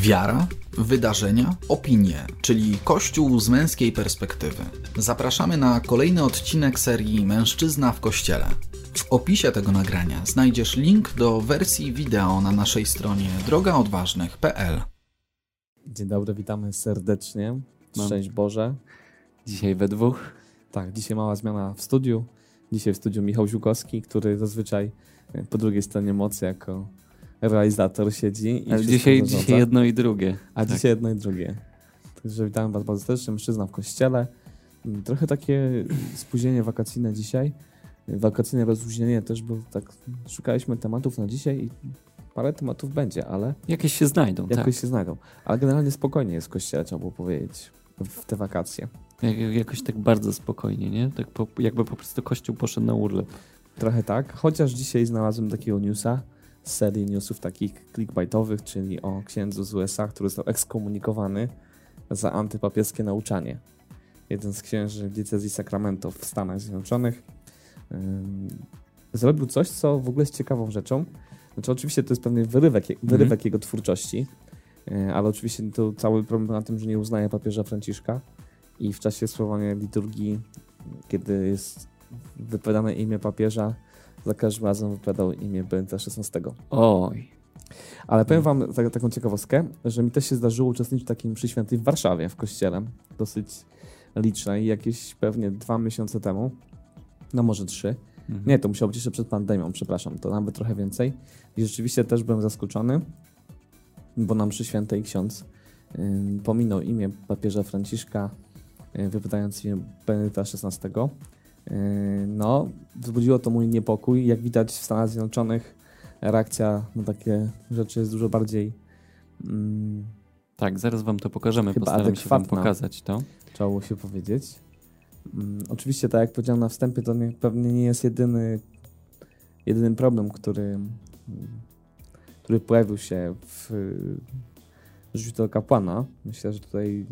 Wiara, wydarzenia, opinie, czyli Kościół z męskiej perspektywy. Zapraszamy na kolejny odcinek serii Mężczyzna w Kościele. W opisie tego nagrania znajdziesz link do wersji wideo na naszej stronie drogaodważnych.pl. Dzień dobry, witamy serdecznie. Szczęść Boże. Dzisiaj we dwóch. Tak, dzisiaj mała zmiana w studiu. Dzisiaj w studiu Michał Ziłkowski, który zazwyczaj po drugiej stronie mocy jako realizator siedzi. I Ale dzisiaj, dzisiaj jedno i drugie. A tak. dzisiaj jedno i drugie. Także witam Was bardzo serdecznie. Mężczyzna w kościele. Trochę takie spóźnienie wakacyjne dzisiaj. Wakacyjne rozluźnienie też, bo tak szukaliśmy tematów na dzisiaj i parę tematów będzie, ale... Jakieś się znajdą, Jakieś tak. się znajdą. Ale generalnie spokojnie jest w kościele, trzeba było powiedzieć, w te wakacje. Jak, jakoś tak bardzo spokojnie, nie? Tak po, jakby po prostu kościół poszedł na urlop. Trochę tak, chociaż dzisiaj znalazłem takiego newsa, z serii newsów takich clickbaitowych, czyli o księdzu z USA, który został ekskomunikowany za antypapieskie nauczanie. Jeden z księży diecezji Sacramento w Stanach Zjednoczonych yy, zrobił coś, co w ogóle jest ciekawą rzeczą. Znaczy oczywiście to jest pewien wyrywek, wyrywek mm -hmm. jego twórczości, yy, ale oczywiście to cały problem na tym, że nie uznaje papieża Franciszka i w czasie sprawowania liturgii, kiedy jest wypowiadane imię papieża, za każdym razem wypowiadał imię Benedykta XVI. Oj. Ale powiem wam tak, taką ciekawostkę, że mi też się zdarzyło uczestniczyć w takim mszy świętej w Warszawie, w kościele, dosyć licznej, jakieś pewnie dwa miesiące temu, no może trzy. Mhm. Nie, to musiało być jeszcze przed pandemią, przepraszam, to nawet trochę więcej. I rzeczywiście też byłem zaskoczony, bo na mszy świętej ksiądz yy, pominął imię papieża Franciszka, yy, wypowiadając imię Benedykta XVI. Yy, no, wzbudziło to mój niepokój. Jak widać w Stanach Zjednoczonych reakcja na takie rzeczy jest dużo bardziej. Mm, tak, zaraz wam to pokażemy. Chyba Postaram się wam pokazać to. Trzeba było się powiedzieć. Mm, oczywiście, tak jak powiedziałem na wstępie, to nie, pewnie nie jest jedyny, jedyny problem, który, który pojawił się w życiu tego kapłana. Myślę, że tutaj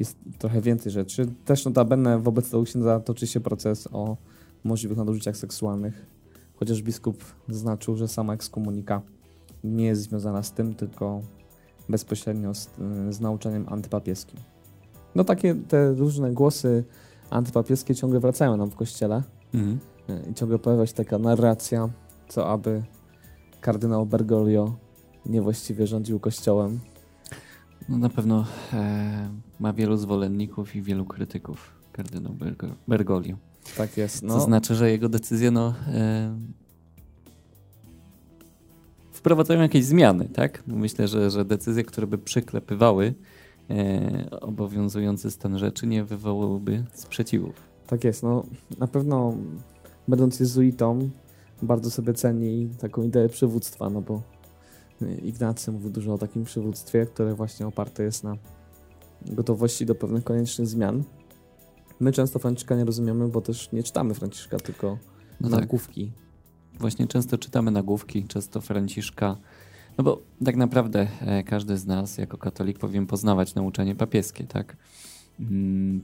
jest trochę więcej rzeczy. Też notabene wobec tego księdza toczy się proces o możliwych nadużyciach seksualnych, chociaż biskup zaznaczył, że sama ekskomunika nie jest związana z tym, tylko bezpośrednio z, z nauczaniem antypapieskim. No takie te różne głosy antypapieskie ciągle wracają nam w kościele mhm. i ciągle pojawia się taka narracja, co aby kardynał Bergoglio niewłaściwie rządził kościołem no na pewno e, ma wielu zwolenników i wielu krytyków kardynał Bergoglio. Tak jest. No. To znaczy, że jego decyzje no, e, wprowadzają jakieś zmiany, tak? Myślę, że, że decyzje, które by przyklepywały e, obowiązujący stan rzeczy, nie wywołałyby sprzeciwów. Tak jest. No, na pewno będąc jezuitą, bardzo sobie ceni taką ideę przywództwa, no bo Ignacy mówił dużo o takim przywództwie, które właśnie oparte jest na gotowości do pewnych koniecznych zmian. My często Franciszka nie rozumiemy, bo też nie czytamy Franciszka, tylko no nagłówki. Tak. Właśnie często czytamy nagłówki, często Franciszka. No bo tak naprawdę e, każdy z nas jako katolik powinien poznawać nauczanie papieskie, tak? Mm,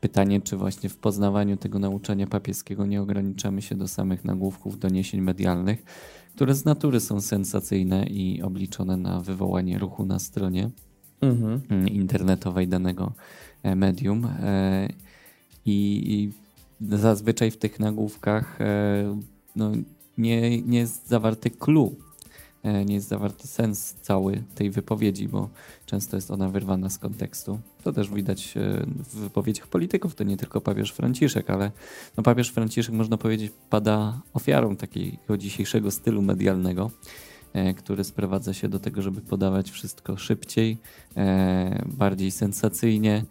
pytanie, czy właśnie w poznawaniu tego nauczania papieskiego nie ograniczamy się do samych nagłówków, doniesień medialnych, które z natury są sensacyjne i obliczone na wywołanie ruchu na stronie mhm. Mm, internetowej danego e, medium. E, I zazwyczaj w tych nagłówkach e, no, nie, nie jest zawarty clue nie jest zawarty sens cały tej wypowiedzi, bo często jest ona wyrwana z kontekstu. To też widać w wypowiedziach polityków, to nie tylko papież Franciszek, ale no papież Franciszek, można powiedzieć, pada ofiarą takiego dzisiejszego stylu medialnego, który sprowadza się do tego, żeby podawać wszystko szybciej, bardziej sensacyjnie,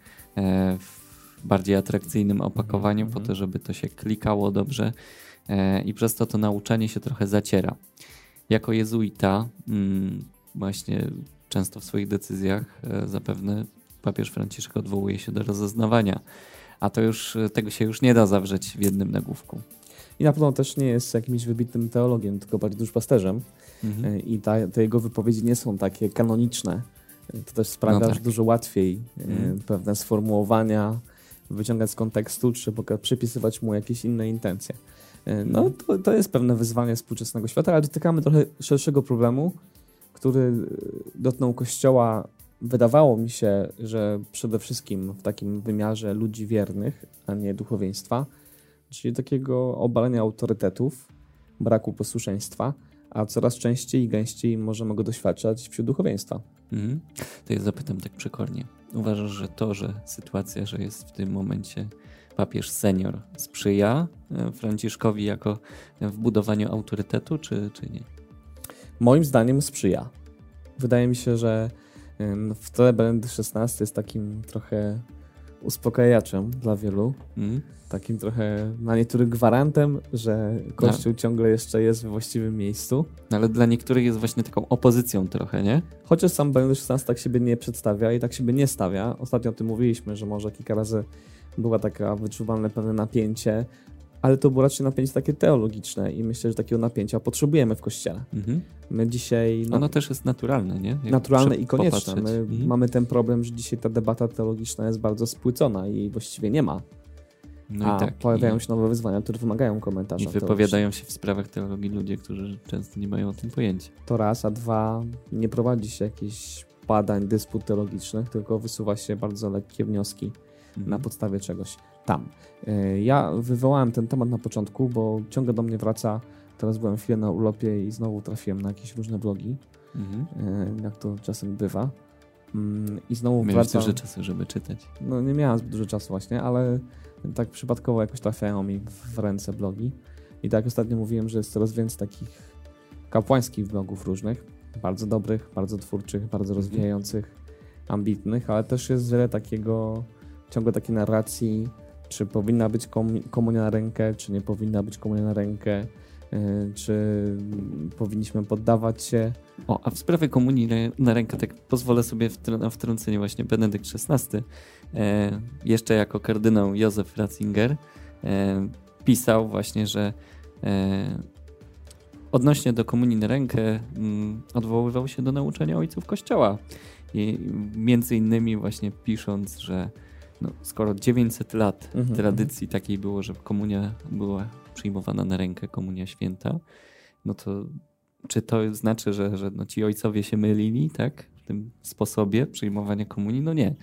w bardziej atrakcyjnym opakowaniu, po to, żeby to się klikało dobrze i przez to to nauczanie się trochę zaciera jako jezuita, mm, właśnie często w swoich decyzjach e, zapewne papież Franciszek odwołuje się do rozeznawania, a to już e, tego się już nie da zawrzeć w jednym nagłówku. I na pewno też nie jest jakimś wybitnym teologiem, tylko bardziej duszpasterzem. Mhm. E, I ta, te jego wypowiedzi nie są takie kanoniczne. To też sprawia, no tak. że dużo łatwiej mhm. pewne sformułowania wyciągać z kontekstu, czy przypisywać mu jakieś inne intencje. No, to, to jest pewne wyzwanie współczesnego świata, ale dotykamy trochę szerszego problemu, który dotknął Kościoła, wydawało mi się, że przede wszystkim w takim wymiarze ludzi wiernych, a nie duchowieństwa, czyli takiego obalenia autorytetów, braku posłuszeństwa, a coraz częściej i gęściej możemy go doświadczać wśród duchowieństwa. Mhm. To ja zapytam tak przekornie. Uważasz, że to, że sytuacja, że jest w tym momencie papież senior sprzyja e, Franciszkowi jako w budowaniu autorytetu, czy, czy nie? Moim zdaniem sprzyja. Wydaje mi się, że wcale Benedykt XVI jest takim trochę uspokajaczem dla wielu. Mm. Takim trochę na niektórych gwarantem, że Kościół no. ciągle jeszcze jest we właściwym miejscu. No, ale dla niektórych jest właśnie taką opozycją trochę, nie? Chociaż sam Benedykt XVI tak siebie nie przedstawia i tak siebie nie stawia. Ostatnio o tym mówiliśmy, że może kilka razy była taka wyczuwalne pewne napięcie, ale to było raczej napięcie takie teologiczne i myślę, że takiego napięcia potrzebujemy w Kościele. Mhm. My dzisiaj... No, Ono też jest naturalne, nie? Jak naturalne i konieczne. My mhm. mamy ten problem, że dzisiaj ta debata teologiczna jest bardzo spłycona i właściwie nie ma. No A tak, pojawiają i... się nowe wyzwania, które wymagają komentarza. I wypowiadają się w sprawach teologii ludzie, którzy często nie mają o tym pojęcia. To raz, a dwa, nie prowadzi się jakichś badań, dysput teologicznych, tylko wysuwa się bardzo lekkie wnioski mhm. na podstawie czegoś tam. E, ja wywołałem ten temat na początku, bo ciągle do mnie wraca. Teraz byłem chwilę na urlopie i znowu trafiłem na jakieś różne blogi, mhm. E, jak to czasem bywa. Mm, I znowu Miałeś wraca... dużo czasu, żeby czytać. No nie miałem zbyt dużo czasu właśnie, ale tak przypadkowo jakoś trafiają mi w ręce blogi. I tak ostatnio mówiłem, że jest coraz więcej takich kapłańskich blogów różnych, bardzo dobrych, bardzo twórczych, bardzo mhm. rozwijających, ambitnych, ale też jest wiele takiego, ciągle takiej narracji czy powinna być komunia na rękę, czy nie powinna być komunia na rękę, e, czy powinniśmy poddawać się. O, a w sprawie komunii na rękę, tak pozwolę sobie na wtrącenie właśnie Benedykt XVI, e, jeszcze jako kardynał Józef Ratzinger, e, pisał właśnie, że odnośnie do komunii na rękę mm, odwoływał się do nauczania ojców Kościoła. I między innymi właśnie pisząc, że no, skoro 900 lat mhm. tradycji takiej było, że komunia była przyjmowana na rękę, komunia święta, no to czy to znaczy, że, że no ci ojcowie się mylili, tak? W tym sposobie przyjmowania komunii? No nie.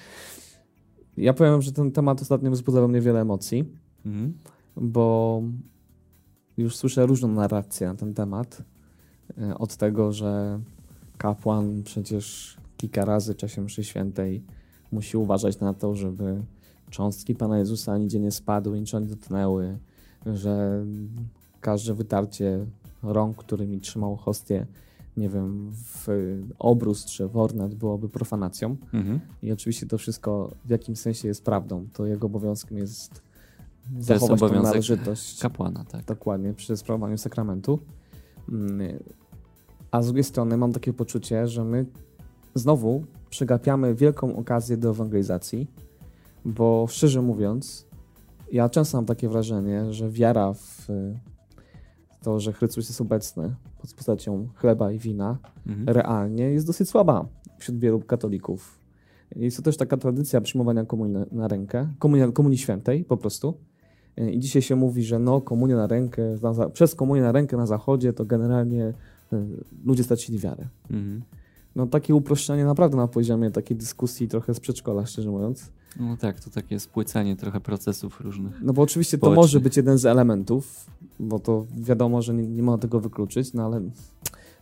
Ja powiem, że ten temat ostatnio wzbudzał mnie wiele emocji, mhm. bo już słyszę różną narrację na ten temat. E, od tego, że kapłan przecież kilka razy w czasie mszy świętej musi uważać na to, żeby cząstki Pana Jezusa nigdzie nie spadły, niczego nie dotknęły, że każde wytarcie rąk, którymi trzymał hostię, nie wiem, w obrus czy w ornat byłoby profanacją. Mhm. I oczywiście to wszystko w jakimś sensie jest prawdą. To jego obowiązkiem jest zachować to jest należytość. kapłana, tak. Dokładnie, przy sprawowaniu sakramentu. Mm, a z drugiej strony mam takie poczucie, że my znowu przegapiamy wielką okazję do ewangelizacji, bo szczerze mówiąc, ja często mam takie wrażenie, że wiara w to, że Chrystus jest obecny pod postacią chleba i wina, mhm. realnie jest dosyć słaba wśród wielu katolików. Jest to też taka tradycja przyjmowania komunii na rękę, komunii, komunii świętej po prostu. I dzisiaj się mówi, że no, komunia na rękę, na, przez komunię na rękę na zachodzie to generalnie y, ludzie stracili wiarę. Mhm no takie uproszczenie naprawdę na poziomie takiej dyskusji trochę z przedszkola, szczerze mówiąc. No tak, to takie spłycanie trochę procesów różnych. No bo oczywiście to może być jeden z elementów, bo to wiadomo, że nie, nie można tego wykluczyć, no ale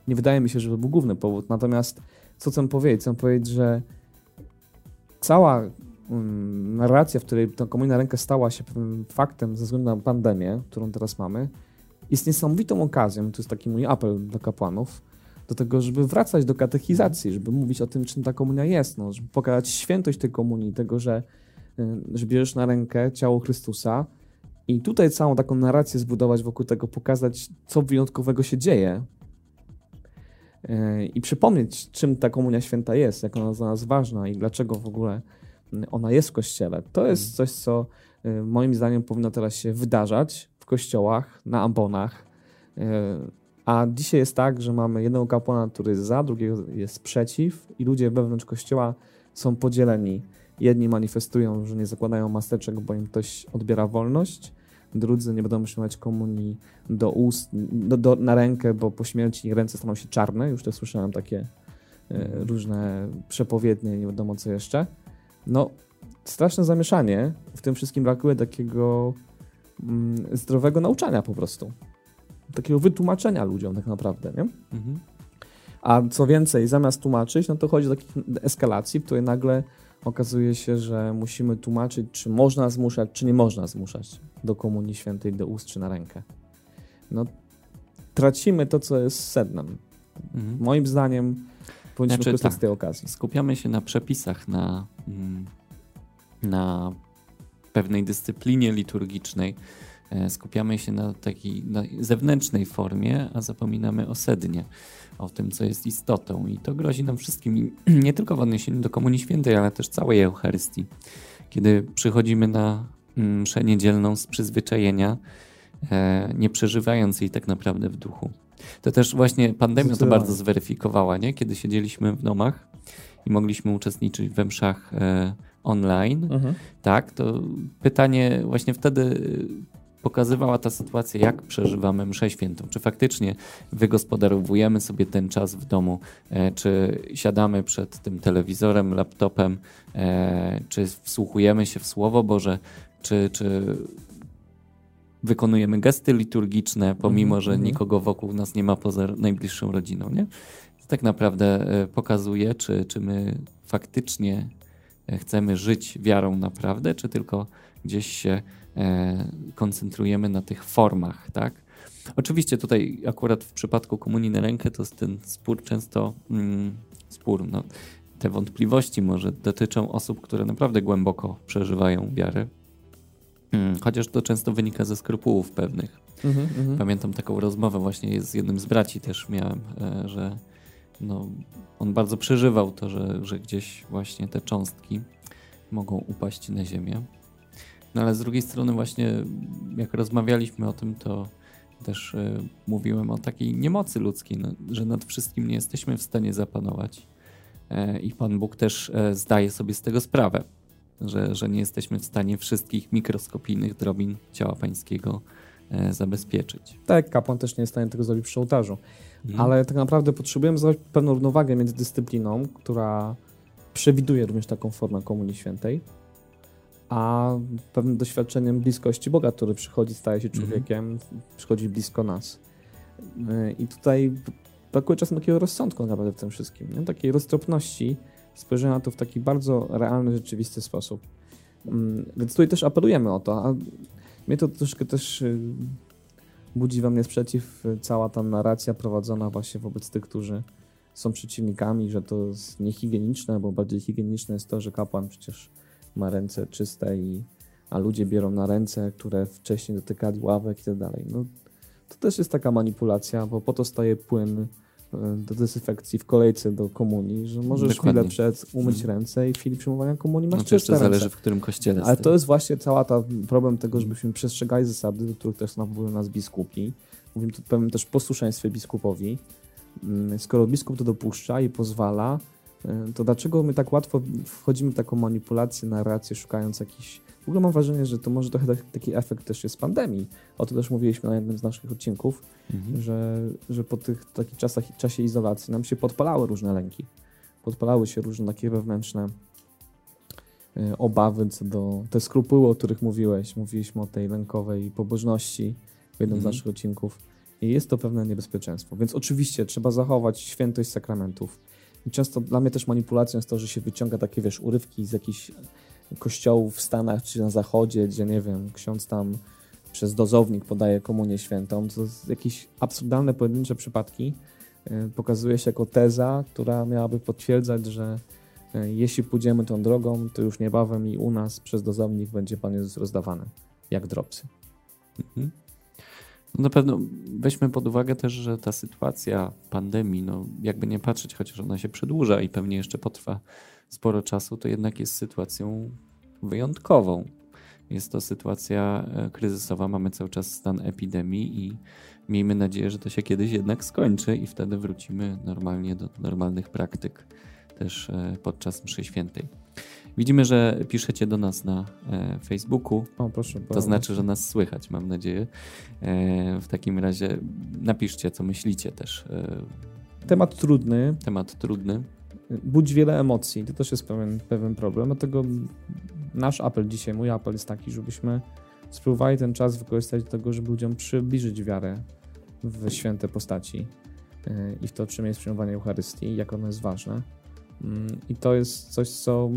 nie wydaje mi się, że to był główny powód. Natomiast co chcę powiedzieć? Chcę powiedzieć, że cała um, narracja, w której ta komunia ręka stała się pewnym faktem ze względu na pandemię, którą teraz mamy, jest niesamowitą okazją, to jest taki mój apel do kapłanów, do tego, żeby wracać do katechizacji, żeby mówić o tym, czym ta komunia jest, no, żeby pokazać świętość tej komunii, tego, że, y, że bierzesz na rękę ciało Chrystusa i tutaj całą taką narrację zbudować wokół tego, pokazać, co wyjątkowego się dzieje y, i przypomnieć, czym ta komunia święta jest, jak ona dla nas ważna i dlaczego w ogóle y, ona jest w Kościele. To jest coś, co moim zdaniem powinno teraz się wydarzać w kościołach, na ambonach, a dzisiaj jest tak, że mamy jednego kapłana, który jest za, drugiego jest przeciw i ludzie wewnątrz kościoła są podzieleni. Jedni manifestują, że nie zakładają maseczek, bo im ktoś odbiera wolność, drudzy nie będą przyjmować komunii do ust, do, do, na rękę, bo po śmierci ręce staną się czarne. Już też słyszałem takie e, różne przepowiednie, nie wiadomo co jeszcze. No, straszne zamieszanie. W tym wszystkim brakuje takiego mm, zdrowego nauczania po prostu. Takiego wytłumaczenia ludziom tak naprawdę, nie? Mhm. A co więcej, zamiast tłumaczyć, no to chodzi do takiej eskalacji, w której nagle okazuje się, że musimy tłumaczyć, czy można zmuszać, czy nie można zmuszać do Komunii Świętej, do ust czy na rękę. No, tracimy to, co jest sednem. Mhm. Moim zdaniem powinniśmy znaczy, korzystać tak, z tej okazji. Skupiamy się na przepisach, na, mm, na pewnej dyscyplinie liturgicznej. E, skupiamy się na takiej na zewnętrznej formie, a zapominamy o sednie o tym, co jest istotą. I to grozi nam wszystkim, nie tylko w odniesieniu do Komunii Świętej, ale też całej Eucharystii. Kiedy przychodzimy na mm, mszę niedzielną z przyzwyczajenia, e, nie przeżywając jej tak naprawdę w duchu. To też właśnie pandemia to bardzo zweryfikowała, nie? Kiedy siedzieliśmy w domach i mogliśmy uczestniczyć we mszach e, online, mhm. tak, to pytanie właśnie wtedy pokazywała ta sytuacja, jak przeżywamy mszę świętą. Czy faktycznie wygospodarowujemy sobie ten czas w domu, e, czy siadamy przed tym telewizorem, laptopem, e, czy wsłuchujemy się w Słowo Boże, czy, czy wykonujemy gesty liturgiczne, pomimo, -hmm. że mhm. nikogo wokół nas nie ma poza najbliższą rodziną. Nie? To tak naprawdę e, pokazuje, czy, czy my faktycznie chcemy żyć wiarą naprawdę, czy tylko gdzieś się koncentrujemy na tych formach, tak? Oczywiście tutaj akurat w przypadku komunii na rękę to jest ten spór często mm, spór, no, te wątpliwości może dotyczą osób, które naprawdę głęboko przeżywają wiarę. Mm, chociaż to często wynika ze skrupułów pewnych. Mm -hmm. Pamiętam taką rozmowę właśnie z jednym z braci też miałem, e, że no, on bardzo przeżywał to, że, że gdzieś właśnie te cząstki mogą upaść na ziemię. No ale z drugiej strony właśnie jak rozmawialiśmy o tym, to też y, mówiłem o takiej niemocy ludzkiej, no, że nad wszystkim nie jesteśmy w stanie zapanować. E, I Pan Bóg też e, zdaje sobie z tego sprawę, że, że nie jesteśmy w stanie wszystkich mikroskopijnych drobin ciała pańskiego e, zabezpieczyć. Tak, kapłan też nie jest w stanie tego zrobić przy ołtarzu. Mhm. Ale tak naprawdę potrzebujemy znaleźć pewną równowagę między dyscypliną, która przewiduje również taką formę Komunii Świętej, a pewnym doświadczeniem bliskości Boga, który przychodzi, staje się mhm. człowiekiem, mm -hmm. przychodzi blisko nas. Y, I tutaj brakuje czasem takiego rozsądku naprawdę w tym wszystkim, nie? takiej roztropności, spojrzenia na to w taki bardzo realny, rzeczywisty sposób. Mm, więc tutaj też apelujemy o to, a mnie to troszkę też y, budzi we mnie sprzeciw cała ta narracja prowadzona właśnie wobec tych, którzy są przeciwnikami, że to jest niehigieniczne, bo bardziej higieniczne jest to, że kapłan przecież ma ręce czyste, i, a ludzie biorą na ręce, które wcześniej dotykali ławek i tak dalej. No, to też jest taka manipulacja, bo po to staje płyn e, do dezynfekcji w kolejce do komunii, że możesz Dokładnie. chwilę przed umyć hmm. ręce i w chwili przyjmowania komunii masz no, czyste ręce. zależy w którym kościele. Ale to jest właśnie cała ta problem tego, żebyśmy przestrzegali zasady, do których też nawołują nas biskupi. Mówimy tu pewnym też posłuszeństwie biskupowi. Mm, skoro biskup to dopuszcza i pozwala, to dlaczego my tak łatwo wchodzimy w taką manipulację, narrację, szukając jakichś... W ogóle mam wrażenie, że to może trochę taki efekt też jest pandemii. O tym też mówiliśmy na jednym z naszych odcinków, mhm. że, że po tych takich czasach, czasie izolacji nam się podpalały różne lęki. Podpalały się różne takie wewnętrzne e, obawy co do te skrupuły, o których mówiłeś. Mówiliśmy o tej lękowej pobożności w jednym mhm. z naszych odcinków. I jest to pewne niebezpieczeństwo. Więc oczywiście trzeba zachować świętość sakramentów i często dla mnie też manipulacją jest to, że się wyciąga takie, wiesz, urywki z jakichś kościołów w Stanach czy na Zachodzie, gdzie, nie wiem, ksiądz tam przez dozownik podaje komunię świętą. To jakieś absurdalne, pojedyncze przypadki y, pokazuje się jako teza, która miałaby potwierdzać, że y, jeśli pójdziemy tą drogą, to już niebawem i u nas przez dozownik będzie Pan Jezus rozdawany, jak dropsy. Mhm. Na pewno weźmy pod uwagę też, że ta sytuacja pandemii, no jakby nie patrzeć, chociaż ona się przedłuża i pewnie jeszcze potrwa sporo czasu, to jednak jest sytuacją wyjątkową. Jest to sytuacja e, kryzysowa, mamy cały czas stan epidemii i miejmy nadzieję, że to się kiedyś jednak skończy i wtedy wrócimy normalnie do normalnych praktyk też e, podczas mszy świętej. Widzimy, że piszecie do nas na e, Facebooku. O, proszę To znaczy, że nas słychać, mam nadzieję. E, w takim razie napiszcie, co myślicie też. E, temat trudny. Temat trudny. budzi wiele emocji. To też jest pewien, pewien problem. Dlatego nasz apel dzisiaj, mój apel jest taki, żebyśmy spróbowali ten czas wykorzystać do tego, żeby ludziom przybliżyć wiarę w święte postaci e, i w to, czym jest przyjmowanie Eucharystii, jak ono jest ważne. Mm, I to jest coś, co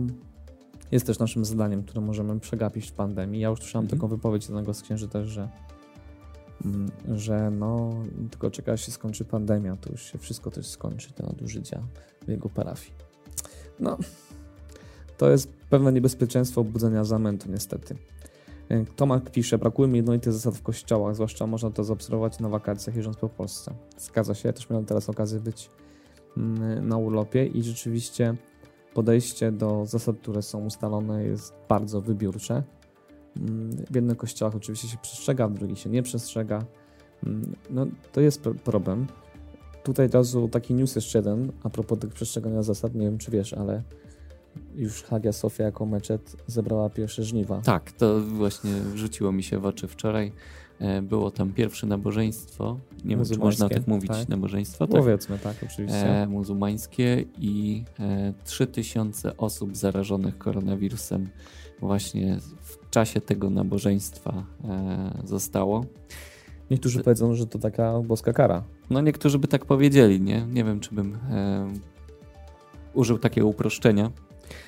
jest też naszym zadaniem, które możemy przegapić w pandemii. Ja już słyszałem mhm. taką wypowiedź jednego z księży też, że, mm, że no, tylko czeka, się skończy pandemia, to już się wszystko też skończy, te nadużycia w jego parafii. No, to jest pewne niebezpieczeństwo obudzenia zamętu, niestety. E, Tomak pisze, brakuje mi jednolitych zasad w kościołach, zwłaszcza można to zaobserwować na wakacjach jeżdżąc po Polsce. Zgadza się, ja też miałem teraz okazję być mm, na urlopie i rzeczywiście podejście do zasad, które są ustalone jest bardzo wybiórcze. Mm, w jednych kościołach oczywiście się przestrzega, w drugich się nie przestrzega. Mm, no, to jest problem. Tutaj od razu taki news jeszcze jeden, a propos tych przestrzegania zasad, nie wiem czy wiesz, ale już Hagia Sofia jako meczet zebrała pierwsze żniwa. Tak, to właśnie rzuciło mi się w oczy wczoraj. E, było tam pierwsze nabożeństwo. Nie wiem, czy można tak mówić, tak? nabożeństwo. Tak? Powiedzmy, tak, oczywiście. E, muzułmańskie i e, 3000 osób zarażonych koronawirusem właśnie w czasie tego nabożeństwa e, zostało. Niektórzy e, powiedzą, że to taka boska kara. No niektórzy by tak powiedzieli, nie? Nie wiem, czy bym e, użył takiego uproszczenia.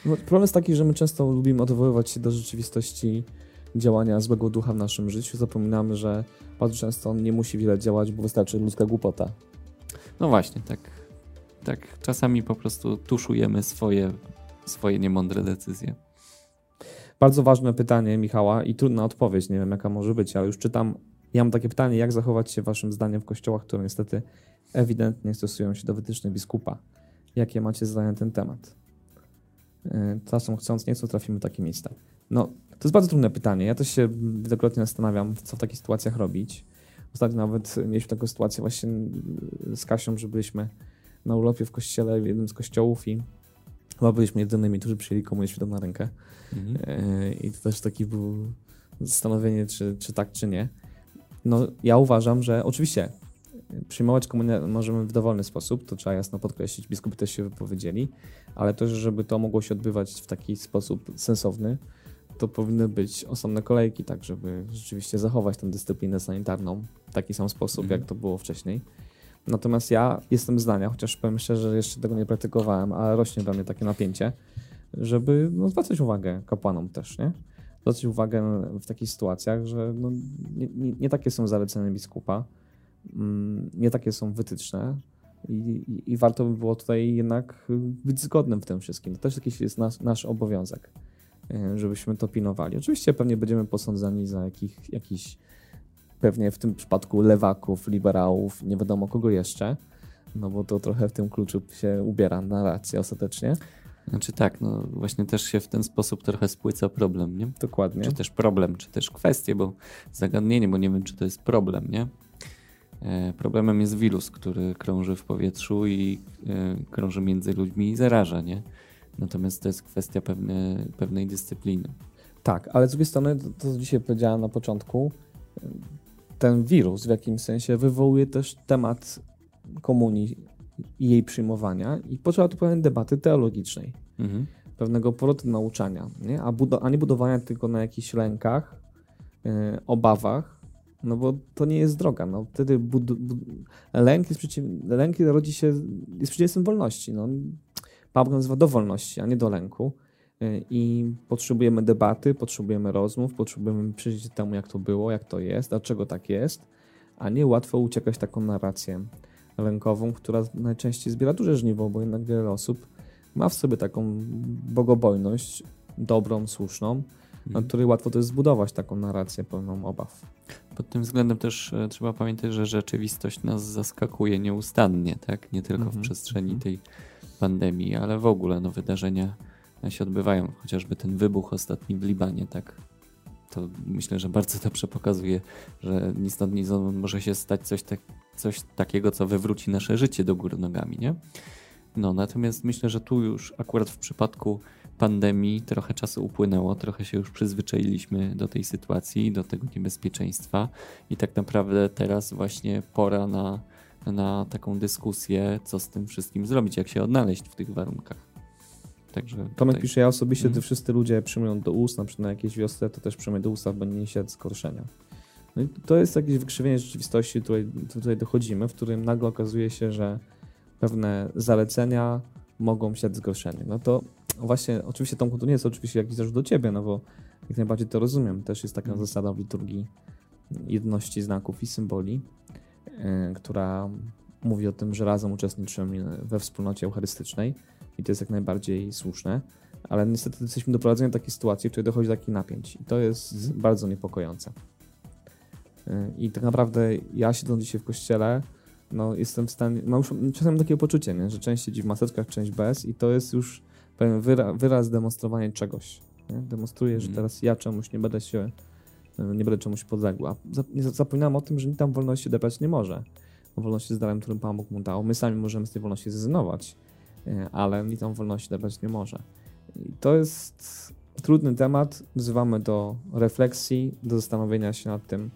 No, problem jest taki, że my często lubimy odwoływać się do rzeczywistości działania złego ducha w naszym życiu. Zapominamy, że bardzo często on nie musi wiele działać, bo wystarczy ludzka głupota. No właśnie, tak. Tak, czasami po prostu tuszujemy swoje, swoje niemądre decyzje. Bardzo ważne pytanie Michała i trudna odpowiedź, nie wiem jaka może być, ale już czytam. Ja mam takie pytanie, jak zachować się waszym zdaniem w kościołach, które niestety ewidentnie stosują się do wytycznych biskupa? Jakie macie zdanie na ten temat? E, czasem chcąc, nie chcąc trafimy w takie miejsca. No, to jest bardzo trudne pytanie. Ja też się wielokrotnie zastanawiam, co w takich sytuacjach robić. Ostatnio nawet mieliśmy taką sytuację właśnie z Kasią, że byliśmy na urlopie w kościele, w jednym z kościołów i chyba byliśmy jedynymi, którzy przyjęli świętą na rękę. Mhm. E, I to też taki był zastanowienie, czy, czy tak, czy nie. No, ja uważam, że oczywiście przyjmować komunię możemy w dowolny sposób, to trzeba jasno podkreślić, biskupi też się wypowiedzieli, ale też, żeby to mogło się odbywać w taki sposób sensowny, to powinny być osobne kolejki, tak żeby rzeczywiście zachować tę dyscyplinę sanitarną w taki sam sposób, jak to było wcześniej. Natomiast ja jestem zdania, chociaż powiem szczerze, że jeszcze tego nie praktykowałem, ale rośnie we mnie takie napięcie, żeby no, zwracać uwagę kapłanom też, nie? Zwracać uwagę w takich sytuacjach, że no, nie, nie, nie takie są zalecenia biskupa, mm, nie takie są wytyczne, i, i, i, warto by było tutaj jednak być zgodnym w tym wszystkim. To też jakiś jest nas, nasz obowiązek. E, żebyśmy to pilnowali. Oczywiście pewnie będziemy posądzani za jakich, jakiś, pewnie w tym przypadku lewaków, liberałów, nie wiadomo kogo jeszcze, no bo to trochę w tym kluczu się ubiera na rację ostatecznie. Znaczy tak, no właśnie też się w ten sposób trochę spłyca problem, nie? Dokładnie. Czy też problem, czy też kwestie, bo zagadnienie, bo nie wiem, czy to jest problem, nie? E, problemem jest wirus, który krąży w powietrzu i e, krąży między ludźmi i zaraża, nie? Natomiast to jest kwestia pewne, pewnej dyscypliny. Tak, ale z drugiej strony, to, co dzisiaj powiedziałem na początku, ten wirus w jakimś sensie wywołuje też temat komunii i jej przyjmowania i potrzeba tu pewnej debaty teologicznej, mhm. pewnego powrotu nauczania, nie? A, a, nie budowania tylko na jakichś lękach, yy, obawach, no bo to nie jest droga. No, wtedy bud, bud, lęk, jest przeciw, lęk rodzi się, jest przeciwieństwem wolności. No, Paweł nazywa do wolności, a nie do lęku. Y, I potrzebujemy debaty, potrzebujemy rozmów, potrzebujemy przyjrzeć temu, jak to było, jak to jest, dlaczego tak jest, a nie łatwo uciekać taką narrację lękową, która najczęściej zbiera duże żniwo, bo jednak wiele osób ma w sobie taką bogobojność, dobrą, słuszną, na mhm. której łatwo też zbudować taką narrację pełną obaw. Pod tym względem też e, trzeba pamiętać, że rzeczywistość nas zaskakuje nieustannie, tak? Nie tylko w mhm. przestrzeni mhm. tej pandemii, ale w ogóle no, wydarzenia się odbywają. Chociażby ten wybuch ostatni w Libanie, tak? To myślę, że bardzo dobrze pokazuje, że ni stąd, ni stąd może się stać coś, tak, coś takiego, co wywróci nasze życie do góry nogami, nie? No, natomiast myślę, że tu już akurat w przypadku pandemii trochę czasu upłynęło, trochę się już przyzwyczailiśmy do tej sytuacji, do tego niebezpieczeństwa i tak naprawdę teraz właśnie pora na na taką dyskusję, co z tym wszystkim zrobić, jak się odnaleźć w tych warunkach. Także Tomek tutaj... pisze, ja osobiście, gdy mm. wszyscy ludzie przyjmują do ust, na przykład na jakieś wiosce, to też przyjmuję do ust, bo nie niesie zgorszenia. No i to jest jakieś wykrzywienie rzeczywistości, tutaj, tutaj dochodzimy, w którym nagle okazuje się, że pewne zalecenia mogą siać zgorszenie. No to właśnie, oczywiście Tomku, to nie jest oczywiście jakiś zarzut do ciebie, no bo jak najbardziej to rozumiem. Też jest taka mm. zasada w liturgii jedności znaków i symboli, która mówi o tym, że razem uczestniczymy we wspólnocie eucharystycznej i to jest jak najbardziej słuszne, ale niestety jesteśmy doprowadzeni do takiej sytuacji, w której dochodzi do takich napięć i to jest mm. bardzo niepokojące. Yy, I tak naprawdę ja siedząc dzisiaj w kościele, no jestem w stanie, mam już czasem takie poczucie, nie? że część siedzi w maseczkach, część bez i to jest już pewien wyraz, wyraz demonstrowania czegoś. Nie? Demonstruję, że mhm. teraz ja czemuś nie będę się, nie będę czemuś podległa. Zapominam o tym, że nikt tam wolności odebrać nie może. O wolności z darem, którym Pan Bóg mu dał. My sami możemy z tej wolności zrezygnować, e, ale nikt tam wolności odebrać nie może. I to jest trudny temat. Wzywamy do refleksji, do zastanowienia się nad tym,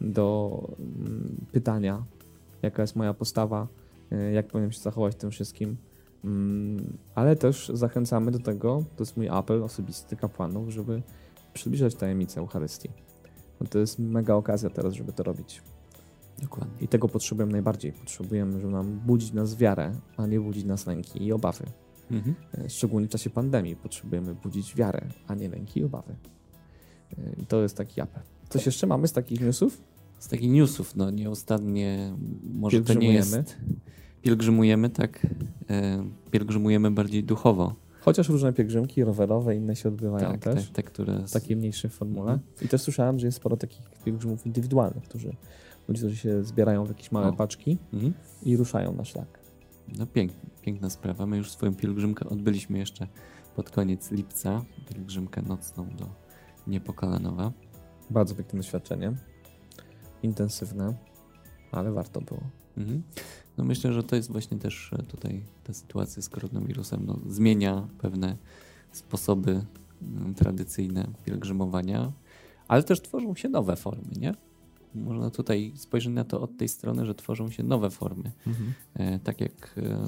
do mm, pytania, jaka jest moja postawa, e, jak powinienem się zachować tym wszystkim. Mm, ale też zachęcamy do tego, to jest mój apel osobisty kapłanów, żeby przybliżać tajemnicę Eucharystii. Bo to jest mega okazja teraz, żeby to robić. Dokładnie. I tego potrzebujemy najbardziej. Potrzebujemy, żeby nam budzić nas wiarę, a nie budzić nas lęki i obawy. Mhm. E, szczególnie w czasie pandemii potrzebujemy budzić wiarę, a nie lęki i obawy. E, I to jest taki apel. Coś jeszcze mamy z takich newsów? Z takich newsów, no nieustannie, może to nie jest pielgrzymujemy, tak? E, pielgrzymujemy bardziej duchowo. Chociaż różne pielgrzymki rowerowe, inne się odbywają tak, też. Tak, te, które... W takiej mniejszej formule. Mhm. I też słyszałem, że jest sporo takich pielgrzymów indywidualnych, którzy, ludzie, którzy się zbierają w jakieś małe o. paczki mhm. i ruszają na szlak. No pięk, piękna sprawa. My już swoją pielgrzymkę odbyliśmy jeszcze pod koniec lipca. Pielgrzymkę nocną do Niepokalanowa. Bardzo piękne doświadczenie. Intensywne, ale warto było. Mhm. No myślę, że to jest właśnie też e, tutaj ta sytuacja z koronawirusem. No, zmienia pewne sposoby mm, tradycyjne pielgrzymowania, ale też tworzą się nowe formy, nie? Można tutaj spojrzeć na to od tej strony, że tworzą się nowe formy. Mhm. E, tak jak e,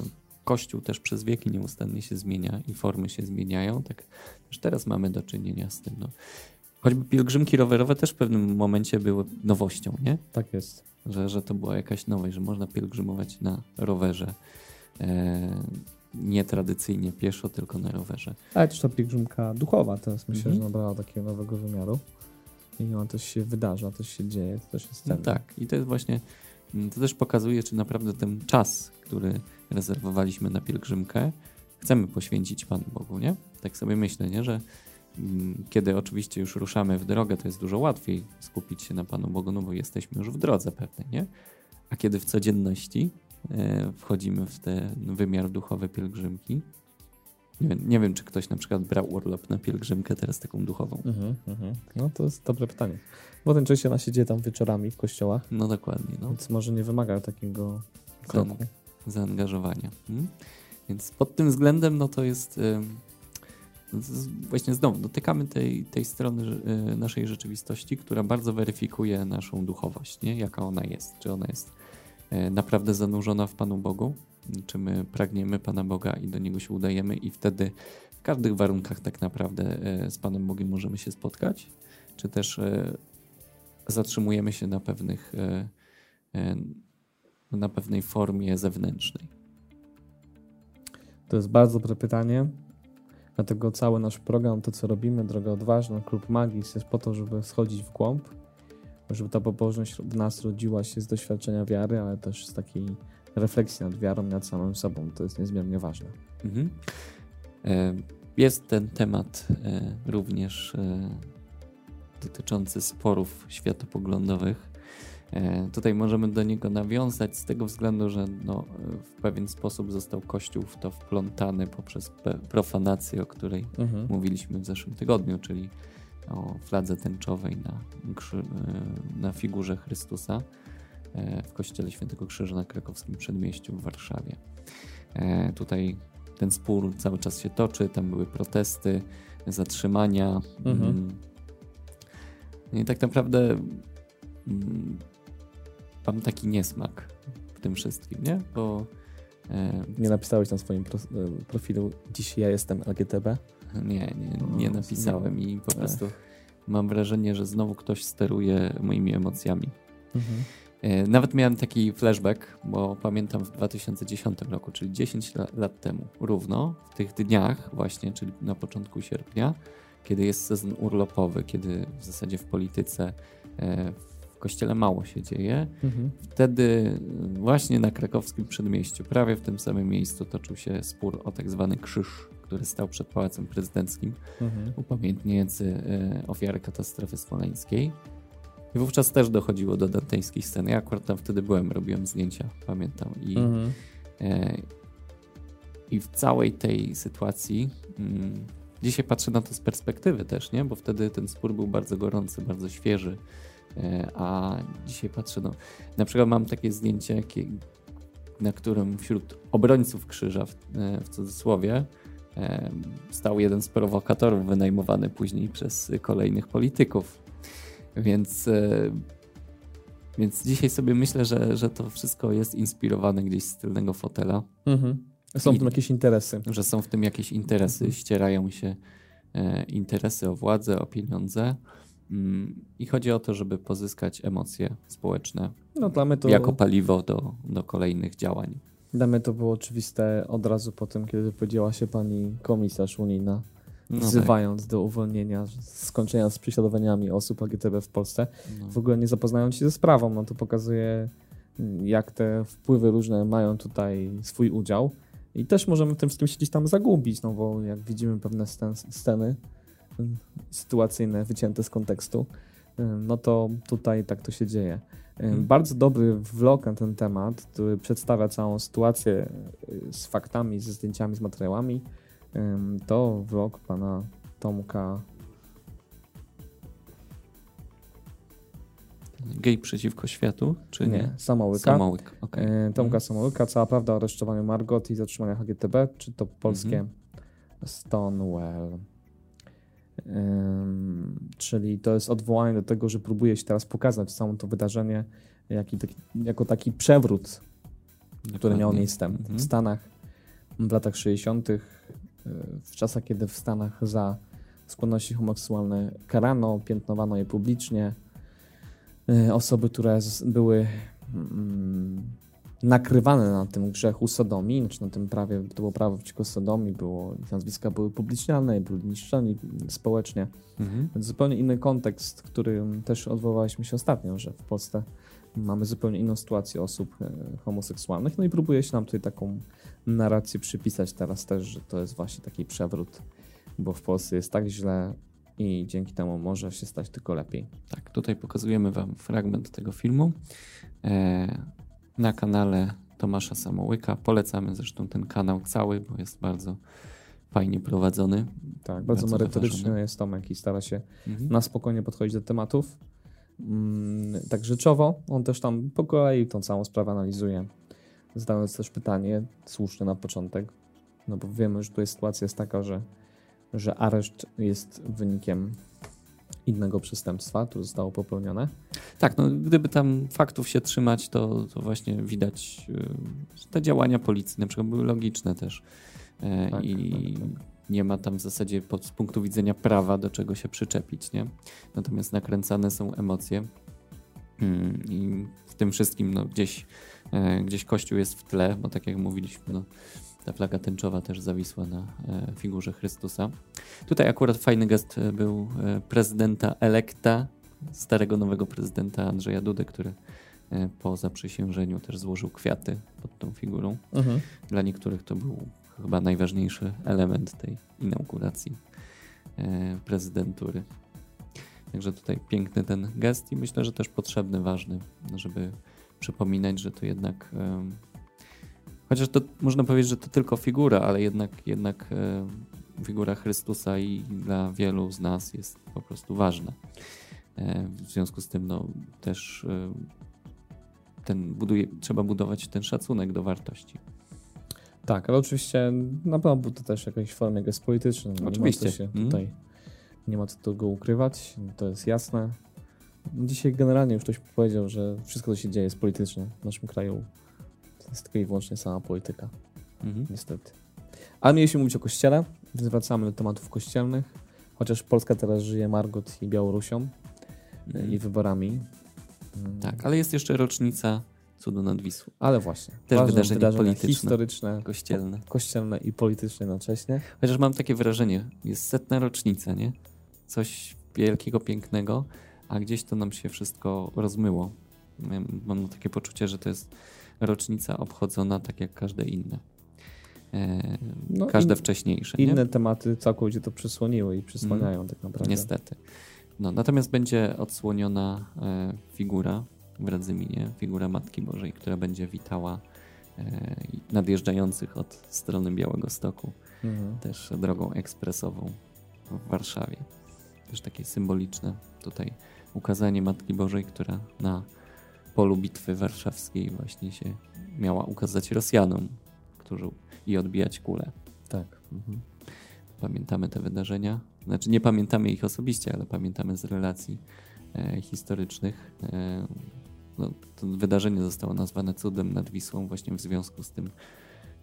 Kościół też przez wieki nieustannie się zmienia i formy się zmieniają, tak też teraz mamy do czynienia z tym. No. Choćby pielgrzymki rowerowe też w pewnym momencie były nowością, nie? Tak jest że, że to była jakaś nowość, że można pielgrzymować na rowerze. E, nie tradycyjnie pieszo, tylko na rowerze. Ale też ta pielgrzymka duchowa teraz myślę, mm -hmm. że nabrała takiego nowego wymiaru. I ona też się wydarza, coś się dzieje, to też jest no Tak, i to jest właśnie, mm, to też pokazuje, czy naprawdę ten czas, który rezerwowaliśmy na pielgrzymkę, chcemy poświęcić Panu Bogu, nie? Tak sobie myślę, nie? Że kiedy oczywiście już ruszamy w drogę, to jest dużo łatwiej skupić się na Panu Bogu, no bo jesteśmy już w drodze pewnej, nie? A kiedy w codzienności e, wchodzimy w ten wymiar duchowy pielgrzymki, nie wiem, nie wiem, czy ktoś na przykład brał urlop na pielgrzymkę teraz taką duchową. Mhm, mhm. No to jest dobre pytanie. Bo ten częściej ona się dzieje tam wieczorami w kościołach. No dokładnie. No. Więc może nie wymaga takiego kroku. Zaangażowania. Hmm? Więc pod tym względem no to jest właśnie znowu dotykamy tej, tej strony e, naszej rzeczywistości, która bardzo weryfikuje naszą duchowość, nie? jaka ona jest. Czy ona jest e, naprawdę zanurzona w Panu Bogu, czy my pragniemy Pana Boga i do Niego się udajemy i wtedy w każdych warunkach tak naprawdę e, z Panem Bogiem możemy się spotkać, czy też zatrzymujemy się na pewnych na pewnej formie zewnętrznej. To jest bardzo dobre pytanie. Dlatego cały nasz program, to co robimy, Droga Odważna, Klub Magis jest po to, żeby schodzić w głąb, żeby ta pobożność w nas rodziła się z doświadczenia wiary, ale też z takiej refleksji nad wiarą, nad samym sobą. To jest niezmiernie ważne. Mhm. E, jest ten temat e, również e, dotyczący sporów światopoglądowych tutaj możemy do niego nawiązać z tego względu, że no, w pewien sposób został Kościół w to wplątany poprzez profanację, o której mhm. mówiliśmy w zeszłym tygodniu, czyli o fladze tęczowej na, e, na figurze Chrystusa e, w Kościele Świętego Krzyża na krakowskim przedmieściu w Warszawie. Tutaj ten spór cały czas się toczy, tam były protesty, zatrzymania. Mhm. Mm. I tak naprawdę mm, mam taki niesmak tym wszystkim, nie? Bo e, nie napisałeś na swoim pro, profilu dzisiaj ja jestem LGTB? Nie, nie, nie napisałem i po prostu mam wrażenie, że znowu ktoś steruje moimi emocjami. Mhm. E, nawet miałem taki flashback, bo pamiętam w 2010 roku, czyli 10 lat temu, równo w tych dniach, właśnie, czyli na początku sierpnia, kiedy jest sezon urlopowy, kiedy w zasadzie w polityce, e, w kościele mało się dzieje. Mhm. Wtedy właśnie na krakowskim przedmieściu, prawie w tym samym miejscu, toczył się spór o tak zwany krzyż, który stał przed Pałacem Prezydenckim, mhm. upamiętniający e, ofiary katastrofy smoleńskiej. I wówczas też dochodziło do dantejskiej sceny. Ja akurat tam wtedy byłem, robiłem zdjęcia, pamiętam. I, mhm. e, i w całej tej sytuacji mm, dzisiaj patrzę na to z perspektywy też, nie? Bo wtedy ten spór był bardzo gorący, bardzo świeży. E, a dzisiaj patrzę, no, na przykład mam takie zdjęcie, na którym wśród obrońców krzyża, w, e, w cudzysłowie, e, stał jeden z prowokatorów wynajmowany później przez kolejnych polityków więc, więc dzisiaj sobie myślę, że, że to wszystko jest inspirowane gdzieś z tylnego fotela. Mhm. Są w tym jakieś interesy. Że są w tym jakieś interesy, mhm. ścierają się interesy o władzę, o pieniądze. Mm, I chodzi o to, żeby pozyskać emocje społeczne no, dla mnie to... jako paliwo do, do kolejnych działań. Dla mnie to było oczywiste od razu po tym, kiedy powiedziała się pani komisarz unijna, no wzywając tak. do uwolnienia, skończenia z prześladowaniami osób LGTB w Polsce, no. w ogóle nie zapoznając się ze sprawą. No to pokazuje, jak te wpływy różne mają tutaj swój udział. I też możemy w tym wszystkim się gdzieś tam zagubić, no bo jak widzimy pewne sceny mm, sytuacyjne, wycięte z kontekstu, mm, no to tutaj tak to się dzieje. Hmm. Bardzo dobry vlog na ten temat, który przedstawia całą sytuację y, z faktami, ze zdjęciami, z materiałami to vlog pana Tomka. Gej przeciwko światu, czy nie? nie? Samołyka. Samołyk, okay. Tomka mhm. Samołyka, cała prawda o aresztowaniu Margot i zatrzymaniu HGTB, czy to polskie mhm. Stonewall. Czyli to jest odwołanie do tego, że próbuje się teraz pokazać całe to wydarzenie jako taki przewrót, Dokładnie. który miał miejsce mhm. w Stanach w latach 60 w czasach, kiedy w Stanach za skłonności homoseksualne karano, piętnowano je publicznie. E, osoby, które były mm, nakrywane na tym grzechu sodomii, znaczy na tym prawie, to było prawo przeciwko sodomii, było, nazwiska były publiczniane, byli niszczeni społecznie. Mhm. Więc zupełnie inny kontekst, który też odwołaliśmy się ostatnio, że w Polsce mamy zupełnie inną sytuację osób e, homoseksualnych, no i próbuje się nam tutaj taką narrację przypisać teraz też, że to jest właśnie taki przewrót, bo w Polsce jest tak źle i dzięki temu może się stać tylko lepiej. Tak, tutaj pokazujemy Wam fragment tego filmu e, na kanale Tomasza Samołyka. Polecamy zresztą ten kanał cały, bo jest bardzo fajnie prowadzony. Tak, bardzo, bardzo merytoryczny jest Tomek i stara się mhm. na spokojnie podchodzić do tematów. Mm, tak rzeczowo, on też tam po kolei tą całą sprawę analizuje zadając też pytanie, słuszne na początek, no bo wiemy, że tutaj sytuacja jest taka, że, że areszt jest wynikiem innego przestępstwa, które zostało popełnione. Tak, no gdyby tam faktów się trzymać, to, to właśnie widać, że te działania policji na przykład były logiczne też. E, tak, I tak, tak. nie ma tam w zasadzie pod, z punktu widzenia prawa do czego się przyczepić, nie? Natomiast nakręcane są emocje mm, i w tym wszystkim no, gdzieś E, gdzieś kościół jest w tle, bo tak jak mówiliśmy, no, ta flaga tęczowa też zawisła na e, figurze Chrystusa. Tutaj akurat fajny gest e, był prezydenta elekta, starego nowego prezydenta Andrzeja Dudy, który po zaprzysiężeniu też złożył kwiaty pod tą figurą. Mhm. Dla niektórych to był chyba najważniejszy element tej inauguracji prezydentury. Także tutaj piękny ten gest i myślę, że też potrzebny, ważny, żeby przypominać, że to jednak. Chociaż to można powiedzieć, że to tylko figura, ale jednak, jednak figura Chrystusa i dla wielu z nas jest po prostu ważna. E, w związku z tym no, też ten buduje, trzeba budować ten szacunek do wartości. Tak, ale oczywiście na pewno był to też jakaś formie gest polityczny. No, oczywiście. się mm. tutaj nie ma co tego ukrywać, to jest jasne. Dzisiaj generalnie już ktoś powiedział, że wszystko, co się dzieje jest polityczne w naszym kraju. Jest tylko i wyłącznie sama polityka. Mhm. Niestety. Ale mieliśmy mówić o kościele, więc wracamy do tematów kościelnych. Chociaż Polska teraz żyje Margot i Białorusią mhm. i wyborami. Tak, ale jest jeszcze rocznica cudu nad Wisłą. Ale właśnie. Też wydarzenie, wydarzenie polityczne, historyczne, kościelne. kościelne i polityczne jednocześnie. Chociaż mam takie wrażenie, jest setna rocznica, nie? Coś wielkiego, pięknego, a gdzieś to nam się wszystko rozmyło. Mam takie poczucie, że to jest rocznica obchodzona tak jak każde inne. E, no każde in, wcześniejsze. Inne nie? tematy całkowicie to przysłoniły i przysłaniają mm, tak naprawdę. Niestety. No, natomiast będzie odsłoniona e, figura w Radzyminie, figura Matki Bożej, która będzie witała e, nadjeżdżających od strony Białego Stoku, mhm. też drogą ekspresową w Warszawie. Też takie symboliczne tutaj ukazanie Matki Bożej, która na polu bitwy warszawskiej właśnie się miała ukazać Rosjanom, którzy i odbijać kule. Tak. Mhm. Pamiętamy te wydarzenia. Znaczy nie pamiętamy ich osobiście, ale pamiętamy z relacji e, historycznych. E, no, to wydarzenie zostało nazwane cudem nad Wisłą właśnie w związku z tym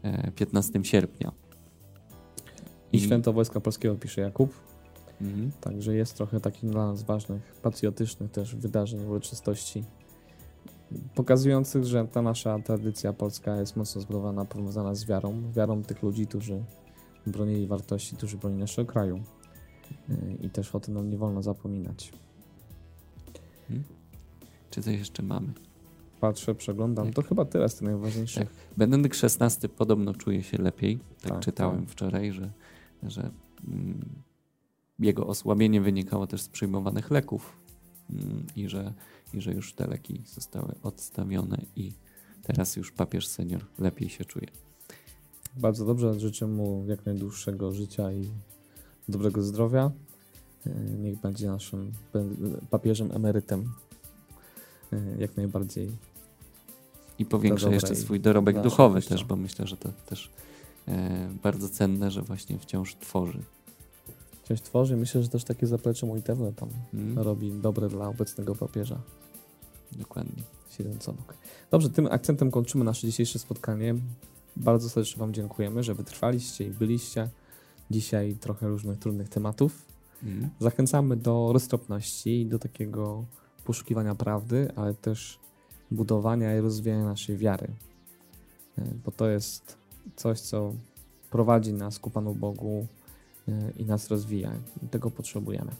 e, 15 sierpnia. I, I święto Wojska Polskiego pisze Jakub. Mhm. Także jest trochę takich dla nas ważnych, patriotycznych też wydarzeń, uroczystości pokazujących, że ta nasza tradycja polska jest mocno zbudowana, powiązana z wiarą, wiarą tych ludzi, którzy bronili wartości, którzy bronili naszego kraju. Y, I też o tym nam nie wolno zapominać. Hmm? Czy coś jeszcze mamy? Patrzę, przeglądam. Tak. To chyba teraz to najważniejsze. Tak. Benedykt XVI podobno czuje się lepiej. Tak, tak czytałem tak. wczoraj, że, że mm, jego osłabienie wynikało też z przyjmowanych leków mm, i że i że już te leki zostały odstawione i teraz już papież senior lepiej się czuje. Bardzo dobrze, życzę mu jak najdłuższego życia i dobrego zdrowia. E, niech będzie naszym papieżem emerytem e, jak najbardziej. I powiększa jeszcze swój dorobek duchowy też, bo myślę, że to też e, bardzo cenne, że właśnie wciąż tworzy coś tworzy. Myślę, że też takie zaplecze modlitewne tam mm. robi dobre dla obecnego papieża. Dokładnie. Obok. Dobrze, tym akcentem kończymy nasze dzisiejsze spotkanie. Bardzo serdecznie Wam dziękujemy, że wytrwaliście i byliście. Dzisiaj trochę różnych trudnych tematów. Mm. Zachęcamy do roztropności i do takiego poszukiwania prawdy, ale też budowania i rozwijania naszej wiary. E, bo to jest coś, co prowadzi nas ku Panu Bogu, i nas rozwija. Tego potrzebujemy.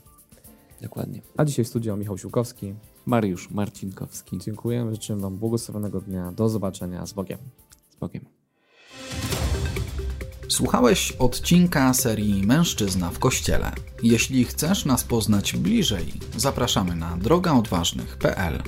Dokładnie. A dzisiaj w studio Michał Siłkowski. Mariusz Marcinkowski. Dziękujemy, życzę Wam błogosławionego dnia. Do zobaczenia. Z Bogiem. Z Bogiem. Słuchałeś odcinka serii Mężczyzna w Kościele. Jeśli chcesz nas poznać bliżej, zapraszamy na drogaodważnych.pl.